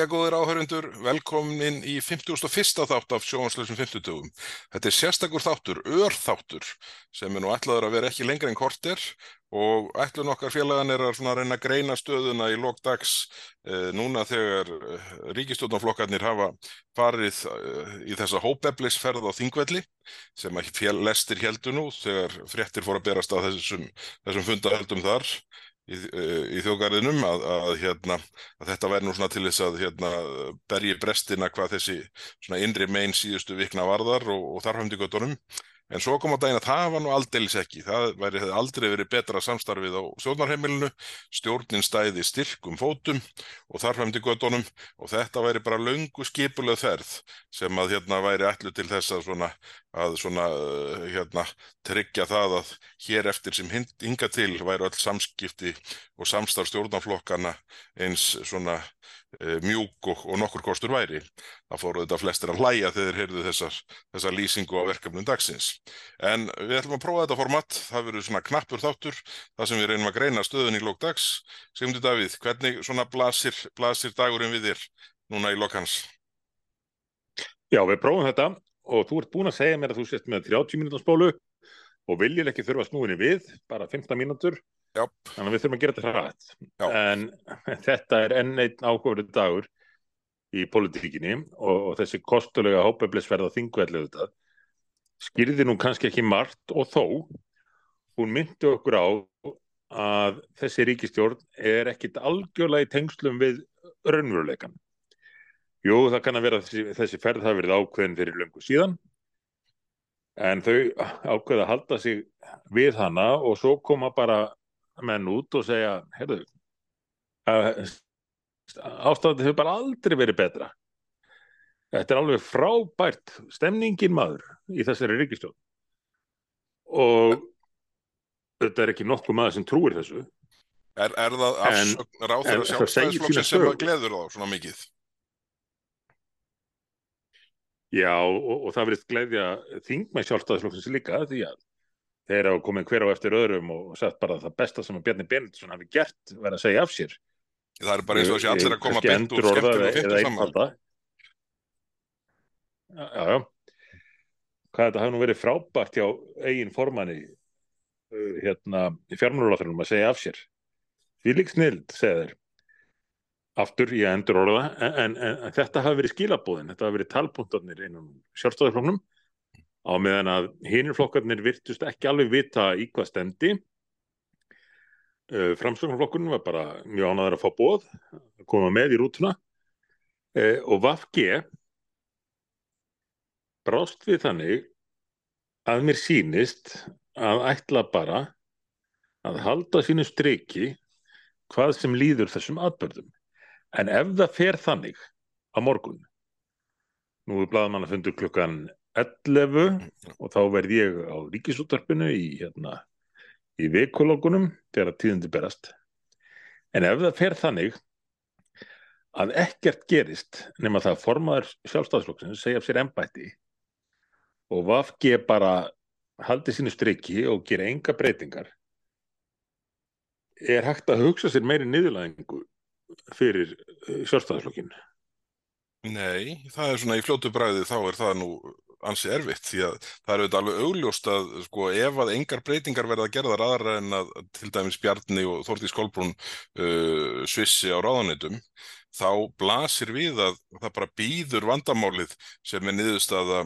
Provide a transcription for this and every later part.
Jæja, góðir áhörundur, velkomin í 51. þátt af sjónvarslösum 50. Þetta er sérstakur þáttur, örþáttur, sem er nú ætlaður að vera ekki lengra en korter og ætlun okkar félagan er að reyna að greina stöðuna í lókdags eh, núna þegar eh, ríkistjóðnaflokkarnir hafa farið eh, í þessa hópeflisferð á Þingvelli sem að lestir heldur nú þegar fréttir fór að berast á þessum, þessum fundahöldum þar í, í þjóðgarðinum að, að, hérna, að þetta væri nú svona til þess að hérna, bergi brestina hvað þessi innri megin síðustu vikna varðar og, og þarfandi göttunum En svo kom á daginn að það var nú aldeilis ekki. Það væri, hefði aldrei verið betra samstarfið á stjórnarheimilinu, stjórnin stæði styrkum fótum og þarfæmdi göttunum og þetta væri bara laungu skipuleg þerð sem að hérna væri allu til þess að svona, að svona uh, hérna tryggja það að hér eftir sem hinga til væri öll samskipti og samstarf stjórnarflokkana eins svona Eh, mjúk og, og nokkur kostur væri. Það fóru þetta flestir að hlæja þegar þeir heyrðu þessar, þessar lýsingu á verkefnum dagsins. En við ætlum að prófa þetta format. Það verður svona knappur þáttur, það sem við reynum að greina stöðun í lók dags. Sigmundur Davíð, hvernig svona blasir, blasir dagurinn við þér núna í lók hans? Já, við prófum þetta og þú ert búin að segja mér að þú sést með 30 minútans bólu og viljið ekki þurfa snúinni við, bara 15 mínútur Já. Þannig að við þurfum að gera þetta hrætt. En þetta er enn einn ákvörðu dagur í politíkinni og, og þessi kostulega hópeflisverða þingveldu þetta skýrði nú kannski ekki margt og þó hún myndi okkur á að þessi ríkistjórn er ekkit algjörlega í tengslum við raunveruleikan. Jú, það kann að vera þessi, þessi ferð hafi verið ákveðin fyrir löngu síðan en þau ákveða að halda sig við hana og svo koma bara menn út og segja heyrðu ástæðandi hefur bara aldrei verið betra. Þetta er alveg frábært stemningin maður í þessari ríkistjón og þetta er ekki nokkuð maður sem trúir þessu. Er, er það afsökn ráður að sjálfstæðisflokksins sem að gleður þá svona mikið? Já og, og það verið gleðja þingmæð sjálfstæðisflokksins líka því að þeir hafa komið hver á eftir öðrum og sagt bara það besta sem að Bjarni Benediktsson hafi gert verið að segja af sér. Það er bara eins og þessi allir að koma beint úr skemmtum og fyndum saman. Já, já. Hvað þetta hafi nú verið frábært hjá eigin formanni uh, hérna í fjármjörnuláttunum að segja af sér. Því líkt snild, segja þeir. Aftur í endur orða en, en, en þetta hafi verið skilabóðin þetta hafi verið talpunktarnir einum sjálfstæðarfloknum á meðan að hinnir flokkarnir virtust ekki alveg vita í hvað stendi. Uh, framstögnarflokkurinn var bara mjög ánaður að fá bóð að koma með í rútuna. Uh, og Vafge brást við þannig að mér sínist að ætla bara að halda sínu streiki hvað sem líður þessum atbörðum en ef það fer þannig á morgun nú er blaðmann að fundu klukkan 11 og þá verð ég á ríkisúttarpinu í, hérna, í vikulokunum þegar tíðundi berast. En ef það fer þannig að ekkert gerist nema það formaður sjálfstæðsflokksins segja af sér ennbætti og Vafge bara haldi sínu strikki og gera enga breytingar er hægt að hugsa sér meiri niðurlæðingu fyrir eh, sjálfstæðsflokkinu? Nei, það er svona í fljótu bræði þá er það nú ansi erfitt því að það er auðvitað alveg augljóst að sko ef að engar breytingar verða að gera það aðra en að til dæmis Bjarni og Þórtís Kolbrún uh, svissi á ráðanitum þá blasir við að það bara býður vandamálið sem er niðurstaða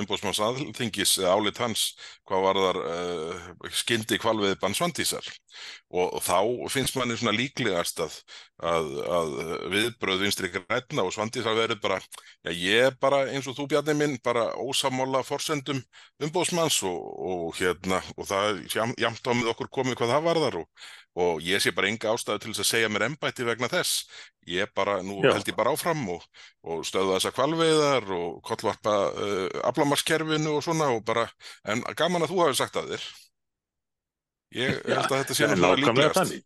umbóðsmanns aðþingis álit hans hvað var þar uh, skyndi kvalvið bannsvandísar og, þá finnst manni svona líklegast að, að, að viðbröð vinstri græna og svandísar verður bara já ég bara eins og þú Bjarni minn bara ósamála forsendum umbóðsmanns og, og hérna og það jamt á með okkur komið hvað það var þar og, og ég sé bara enga ástæðu til þess að segja mér ennbætti vegna þess ég bara, nú já. held ég bara áfram og stöða þessa kvalveiðar og kollvarpa uh, aflamarskerfinu og svona og bara, en gaman að þú hafi sagt að þér ég held að þetta sé náttúrulega líklegast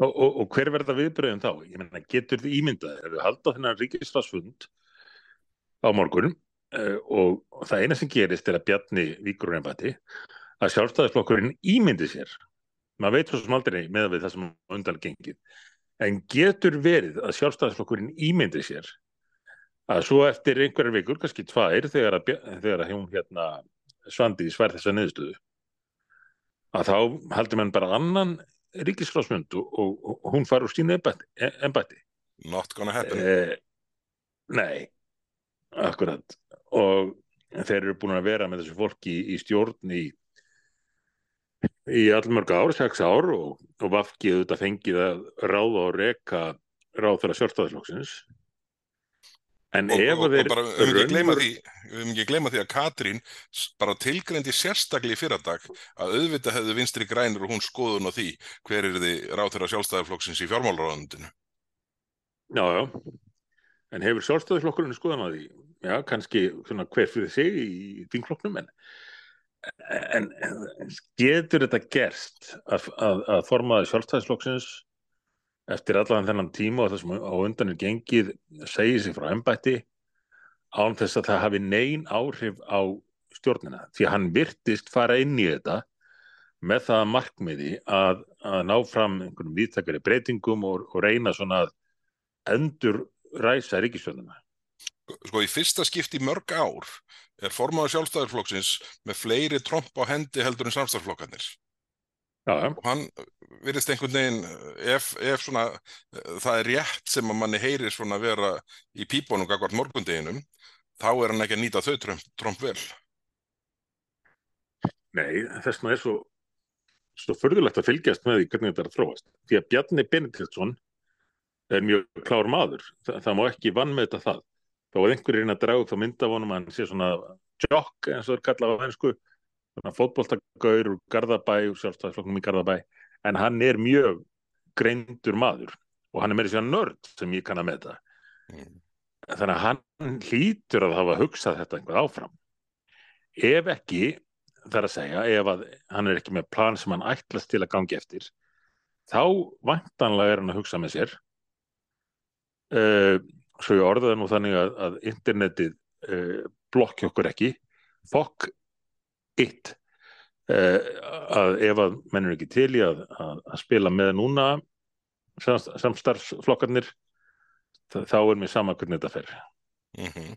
og, og, og hver verða viðbröðin þá? ég menna, getur þið ímyndað ef við halda þennan ríkisflassfund á morgun uh, og, og það eina sem gerist er að Bjarni víkur og nefnbæti að sjálfstæðisflokkurinn ímyndi sér maður veit svo sem aldrei með við það sem undan gengið En getur verið að sjálfstæðisflokkurinn ímyndi sér að svo eftir einhverjar vikur, kannski tvær, þegar, að, þegar að hún hérna svandi í svær þessa niðurstöðu, að þá haldur mann bara annan ríkisfrásmynd og, og, og hún far úr sínu ennbætti. Not gonna happen. Eh, nei, akkurat. Og þeir eru búin að vera með þessu fólki í, í stjórn í í allmörg ár, sex ár og, og vafkið auðvitað fengið að ráða og reka ráð þeirra sjálfstæðisflokksins en og, ef og, þeir og bara, við höfum ekki höfum ekki gleyma því að Katrín bara tilgreindi sérstaklega í fyrradag að auðvitað hefðu vinstri grænir og hún skoðun á því hver er þið ráð þeirra sjálfstæðisflokksins í fjármálráðandinu Já, já. En hefur sjálfstæðisflokkurinn skoðun á því? Já, kannski svona hver fyrir sig í þingflokknum en En getur þetta gerst að, að, að formaði sjálfstæðisflokksins eftir allan þennan tíma og þessum á undanir gengið segið sér frá ennbætti án þess að það hafi neyn áhrif á stjórnina því að hann virtist fara inn í þetta með það markmiði að, að ná fram einhvern viðtakari breytingum og, og reyna svona að endur ræsa ríkistjórnina. Sko í fyrsta skipti mörg ár er formáður sjálfstæðarflokksins með fleiri tromp á hendi heldur en samstæðarflokkarnir. Já. Og hann virðist einhvern veginn, ef, ef svona, það er rétt sem að manni heyrir svona að vera í pípunum gagvart morgundeginum, þá er hann ekki að nýta þau tromp, tromp vel. Nei, þess vegna er svo, svo förðulegt að fylgjast með því hvernig þetta er að þróast. Því að Bjarni Benediktsson er mjög klár maður. Þa, það má ekki vann með þetta það þá að einhverjir inn að draga þá mynda vonum að hann sé svona jokk eins og það er kallað á hensku svona fótbolltagaur úr Garðabæ og sjálfstæðisflokknum í Garðabæ. En hann er mjög greindur maður og hann er meira sér nörd sem ég kann að með það mm. þannig að hann hlýtur að hafa hugsað þetta einhvað áfram. Ef ekki þar að segja, ef að hann er ekki með plan sem hann ætlast til að gangi eftir þá vantanlega er hann að hugsa með sér uh, svo ég orðaði nú þannig að, að internetið uh, blokki okkur ekki. Fokk it. Uh, að ef að menn er ekki til í að, að, að spila með núna samstarfsflokkarnir þá er mér sama hvernig þetta fer. Mm -hmm.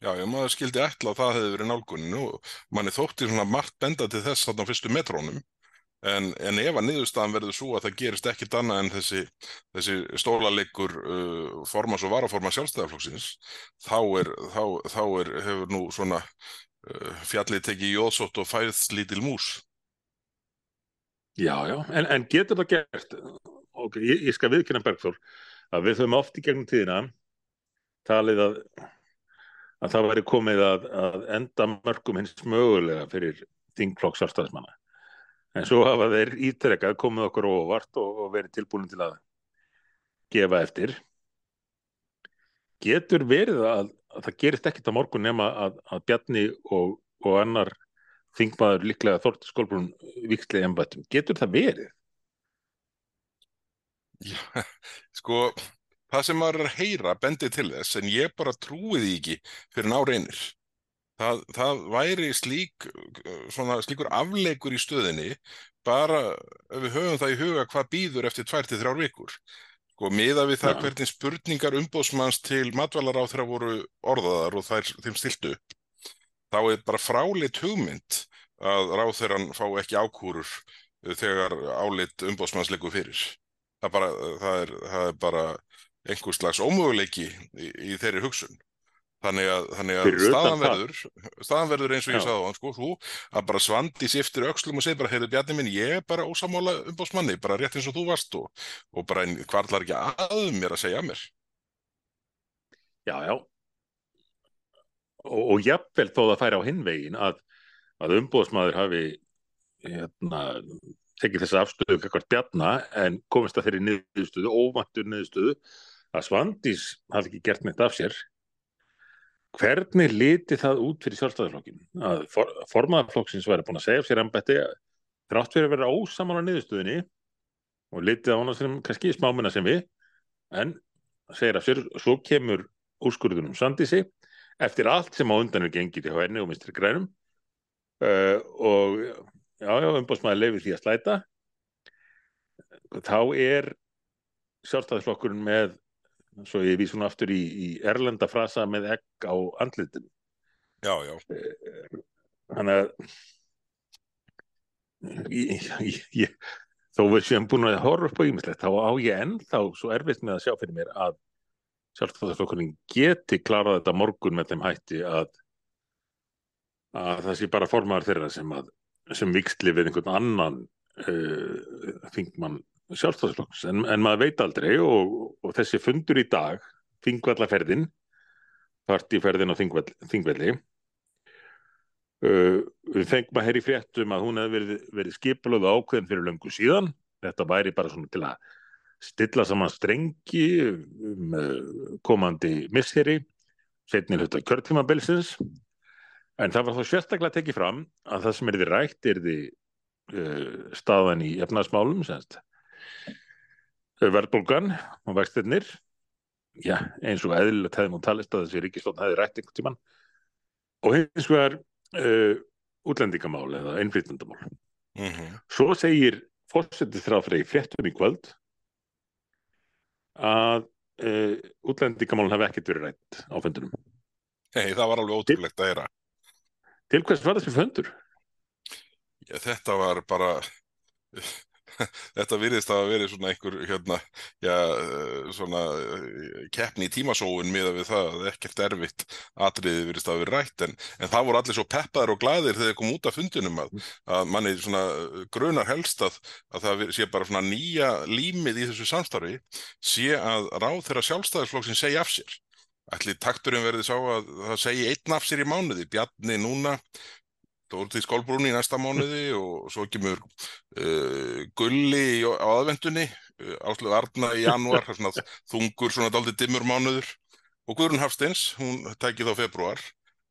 Já, ég maður skildi ætla að það hefði verið nálguninu og manni þótti svona margt benda til þess þarna fyrstu metrónum En, en ef að niðurstaðan verður svo að það gerist ekkit annað en þessi, þessi stólaleikur uh, formas og varaforma sjálfstæðarflokksins, þá, er, þá, þá er, hefur nú svona uh, fjallið tekið jóðsótt og fæðst lítil mús. Já, já, en, en getur það gert, ok, ég, ég skal viðkynna Bergþór, að við höfum oft í gegnum tíðina talið að, að það væri komið að, að enda mörgum hins mögulega fyrir þingflokks sjálfstæðismanna en svo hafa þeir ítrekkað komið okkur óvart og, og verið tilbúin til að gefa eftir. Getur verið að, að það gerist ekkit á morgun nema að, að Bjarni og, og annar þingmaður líklega Þorti Skólbrún vikslega ennbættum, getur það verið? Já, sko það sem maður er að heyra bendið til þess en ég bara trúi því ekki fyrir ná reynir það, það væri slík, svona, slíkur afleikur í stöðinni bara ef við höfum það í huga hvað býður eftir tvær til þrjár vikur. Sko, miða við það ja. hvernig spurningar umbóðsmanns til matvælar á þeirra voru orðaðar og þær þeim stiltu. Þá er bara fráleitt hugmynd að ráð þeirran fá ekki ákúrur þegar áleitt umbóðsmanns leggur fyrir. Það, bara, það, er, það er bara einhvers slags ómöguleiki í, í þeirri hugsun. Þannig að, þannig að staðan verður, staðan verður eins og ég sagði á hann sko, þú að bara svandi sýftir öxlum og segir bara, heyrðu Bjarni minn, ég er bara ósamála umbásmanni, bara rétt eins og þú varst og, og bara hvarlar ekki að mér að segja að mér. Já, já. Og, og jafnvel þó það færi á hinvegin að, að umbóðsmaður hafi hérna, tekið þessa afstöðu kakvart Bjarna en komist að þeirri niðurstöðu, óvantur niðurstöðu, að Svandís hafi ekki gert neitt af sér Hvernig liti það út fyrir sjálfstæðarflokkin? Að for, formaðarflokksins væri búin að segja sér ennbætti þrátt fyrir að vera ósamála niðurstöðinni og litið á hana sem kannski smáminna sem við en segir að sér, svo kemur úrskurðunum Sandísi eftir allt sem á undan er gengið í hvernig og mistri grænum uh, og já, já, umbásmaður lefið því að slæta þá er sjálfstæðisflokkurinn með svo ég vísum aftur í, í erlenda frasa með egg á andlitin Já, já. þannig að ég, ég, ég, þó við séum búin að horfa upp á ímislegt þá á ég ennþá svo erfitt með að sjá fyrir mér að sjálfstæðisflokkurinn geti klarað þetta morgun með þeim hætti að að það sé bara formaður þeirra sem að sem vikstli við einhvern annan uh, þingmann sjálfstæðisflokks. En, en maður veit aldrei og, og þessi fundur í dag þingvallaferðin partíferðin á þingvelli, þingvelli uh, við fengum að heyri fréttum að hún hefði verið, verið skipluð ákveðin fyrir löngu síðan. Þetta væri bara svona til að stilla saman strengi um uh, komandi misseri setni hluta kjörtímabilsins. En það var þá sérstaklega tekið fram að það sem er því rætt er því uh, staðan í efnaðsmálum semst verðbólgan og vextinnir eins og eðlilegt hefði múið talist að þessi ríkistofn hefði rætt einhvern tíman og hins vegar uh, útlendingamál eða innflytjandamál Mm -hmm. svo segir fórsetið þráfrið í fréttum í kvöld að uh, útlendingamálun hefði ekkert verið rætt á fundunum Hei, það var alveg ótrúlegt að heyra. til hvers var þessi fundur? Já, þetta var bara þetta virðist að vera svona einhver hérna, já, eh, svona eh, keppni í tímasóun miða við það að ekkert erfitt atriði virðist að vera rætt en, en það voru allir svo peppaðir og glaðir þegar þeir kom út af fundunum að, að manni svona grunar helst að, að það sé bara svona nýja límið í þessu samstarfi sé að ráð þeirra sjálfstæðisflokksinn segja af sér. Ætli takturinn verði sá að það segi einn af sér í mánuði, Bjarni núna Dóruði Skólbrún í næsta mánuði og svo kemur uh, Gulli í- á aðvendunni, uh, Áslu Arna í janúar, svona þungur svona daldið dimmur mánuður. Og Guðrun Hafsteins, hún tæki þá februar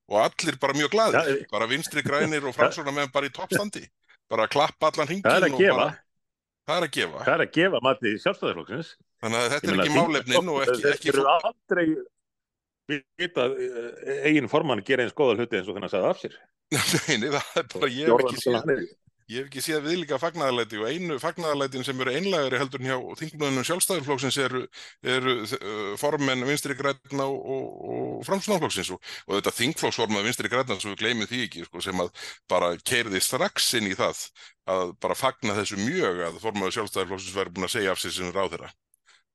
og allir bara mjög glaðir, Ja, bara vinstri grænir og framsóna með bara í toppstandi, bara að klappa allan Það er að og gefa, bara, það er að gefa, það er að gefa mati sjálfstæðarflokksins. þannig að þetta er ekki málefnin og ekki, þeir eru aldrei vita eh, eigin formann gera eins góða hluti eins og þennan sagði af sér. Nei, það er bara, ég hef ekki Sannir. Ég hef ekki séð viðlíka fagnaðarlæti og einu fagnaðarlætin sem eru einlægari heldur hjá þingblöðunum sjálfstæðurflokksins eru, eru uh, formenn vinstri græna og, og, og framsunarflokksins og, og þetta þingflokksformað vinstri græna sem við gleymum því ekki sko, sem að bara keirði strax inn í það að bara fagna þessu mjög að formaður sjálfstæðurflokksins væri búin að segja af sig sem ráð þeirra.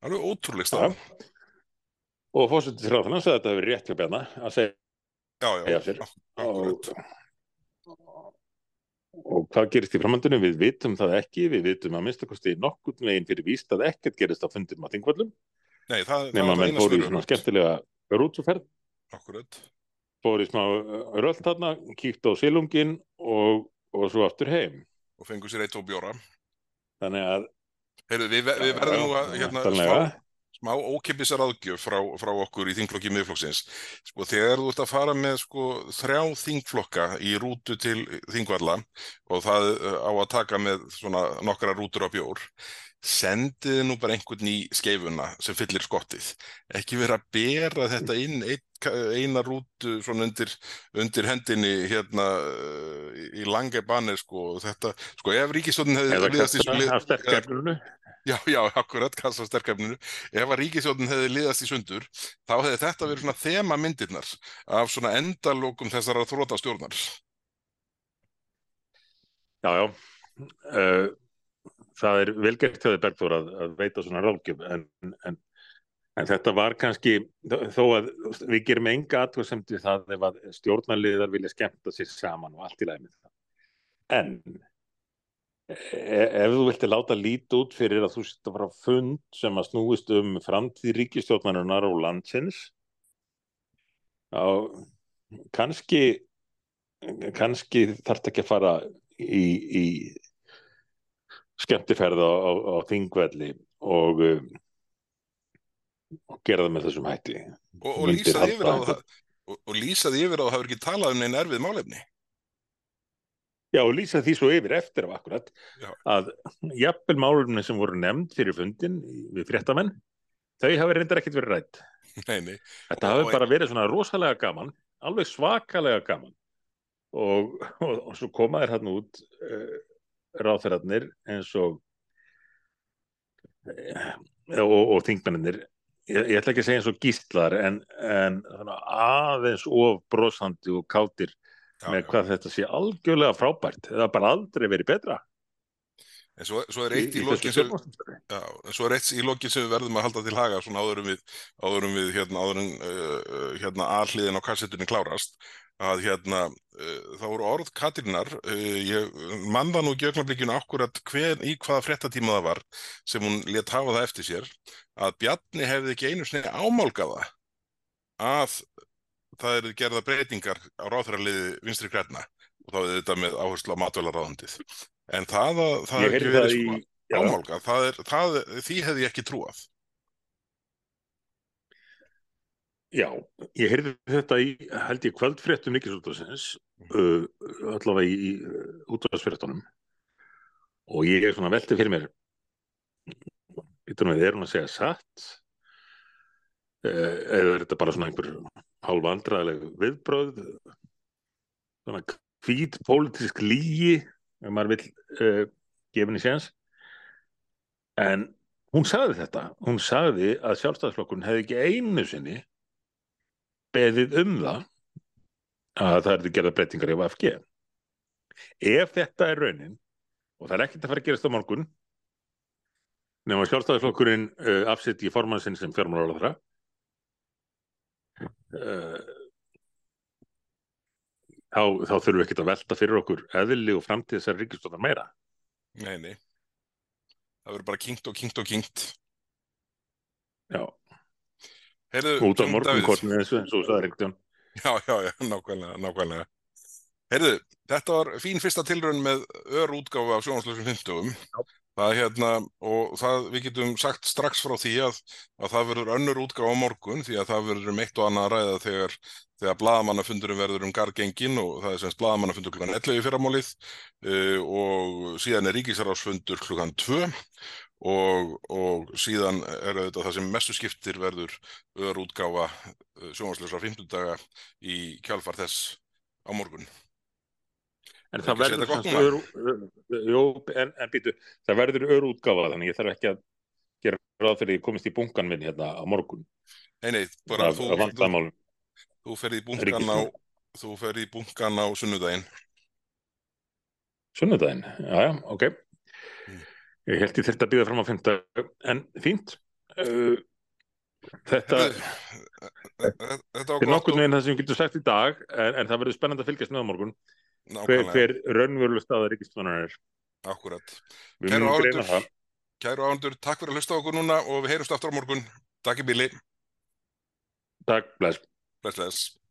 Alveg ótrúleg Já. stað. Og fórsetið þrjá þannig að þetta hefur rétt hjá Bjarna að segja Já, já, af sér. Og, hvað gerist í framhaldinu? Við vitum það ekki, við vitum að minnstakosti nokkurn veginn fyrir víst að ekkert gerist á fundum á þingvöllum, Nei, það, það nema var menn eina fóru í svöru. svona skemmtilega rútsuferð, Akkurat. fóru í smá rölt þarna, kíkt á silungin og, og svo aftur heim. Og fengu sér eitt og bjóra. Þannig að Heyrðu, við, við verðum nú að hérna. Smá, ókipis ráðgjöf frá, frá okkur í þingflokki miðflokksins. Sko, þegar þú ert að fara með sko, þrjá þingflokka í rútu til þingvalla og það uh, á að taka með svona nokkra rútur á bjór, sendið nú bara einhvern í skeifuna sem fyllir skottið. Ekki vera að bera þetta inn ein, eina rútu svona undir, undir hendinni hérna uh, í lange banir sko. Þetta, sko, ef ríkistjóðin hefði eða liðast í sterkefnunu. Já, já, akkurat, kassa sterkefninu. Ef að ríkisjóðin hefði liðast í sundur, þá hefði þetta verið svona þema myndirnar af svona endalokum þessara þrótastjórnar. Já, já. Uh, það er velgert hjá þið Bergþór að, að veita svona ráðgjöf en, en, en þetta var kannski þó að við gerum enga aðtöðsemt við það ef að stjórnarliðar vilja skemmta sér saman og allt í með það. En ef þú vilti láta lít út fyrir að þú sitt að fara á fund sem að snúist um framtíð ríkistjórnarinnar og landsins þá kannski kannski þarf ekki að fara í, í skemmtiferð á, á, á þingvelli og, og gera það með þessum hætti. Og, og, lýsaði yfir á það, og, og lýsaði yfir á það hafa ekki talað um neina erfið málefni. Já, og lýsa því svo yfir eftir af akkurat Já. að jafnvel málumni sem voru nefnd fyrir fundin við fréttamenn, þau hafi reyndar ekkert verið rætt. Nei, nei. Þetta hafi bara verið svona rosalega gaman, alveg svakalega gaman og, og, og svo koma þér hann út uh, ráþæratnir eins og og, og þingmenninir ég, ég ætla ekki að segja eins og gíslar en, en aðeins of brosandi og kátir Já, með já. hvað þetta sé algjörlega frábært. Það har bara aldrei verið betra. En svo, svo er eitt í, í lokin sem, já, svo er eitt í lokin sem við verðum að halda til haga svona áður en við, áður en við hérna, áður en uh, uh, hérna aðliðin á kassettunni klárast að hérna uh, þá voru orð Katrínar uh, ég mann það nú ekki augnablikinu akkurat hver, í hvaða fréttatíma það var sem hún let hafa það eftir sér að Bjarni hefði ekki einu sinni ámálgaða að það eru gerða breytingar á ráþæraliði vinstri græna og þá er þetta með áherslu á matvælaráðandið en það að það heyrði ekki verið í sko ámálga, það er, það, því hefði ég ekki trúað. Já, ég heyrði þetta í held ég kvöldfréttum Ríkisúttasins uh, allavega í, í útvarsfréttunum og ég er svona veltið fyrir mér Býtum við, er hún að segja satt? Eh, Eða er þetta bara svona einhver hálfa andræðileg viðbröð? Svona hvít pólitísk lígi, ef maður vill uh, gefa henni séns. En hún sagði þetta. Hún sagði að sjálfstæðsflokkun hefði ekki einu sinni beðið um það að það er gerða breytingar í VFG. Ef þetta er raunin, og það er ekkert að fara að gerast á morgun, nema sjálfstæðisflokkurinn uh, afsitt í formann sinn sem fjármálaráðara uh, þá, þá þurfum við ekkert að velta fyrir okkur eðli og framtíð þessar ríkistóttar meira. Nei, nei. Það verður bara kynkt og kynkt og kynkt já, Heyrðu, út á Jón morgun Davíð. kortinu eins og þú sagði reyndjón Já, já, já, nákvæmlega, nákvæmlega. Heyrðu, þetta var fín fyrsta tilraun með ör útgáfu af sjónvarslösum 50 Það hérna, og það, við getum sagt strax frá því að, að það verður önnur útgáfa á morgun því að það verður um eitt og annað að ræða þegar, þegar blaðamannafundurum verður um gargengin og það er semst blaðamannafundur klukkan 11 í fyrramálið uh, og síðan er ríkisarásfundur klukkan 2 og, og síðan er þetta það sem mestu skiptir verður ör útgáfa sjónvarslösa 50 daga í kjálfar þess á morgun. En Er það að verður gott semst ör, ör, jú, en, en býtu, það verður ör útgáfa þannig ég þarf ekki að gera ráð fyrir að ég komist í bunkan minn hérna á morgun Nei, nei, bara af, þú, af þú, þú ferð í bunkan á, þú ferð í bunkan á sunnudaginn. Sunnudaginn, já, já, ok. Mm. Ég held ég þurfti að býða fram á fymta, en fínt. Uh, þetta Þetta þetta var er gott nokkurn og veginn það sem ég getur sagt í dag, en, en það verður spennandi að fylgjast með á morgun. Hver, hver raunveruleg staða ríkistjónar er. akkurat. Kæru áhendur, takk fyrir að hlusta okkur núna og við heyrumst aftur á morgun. Takk í bíli. Takk, bless. Bless, bless.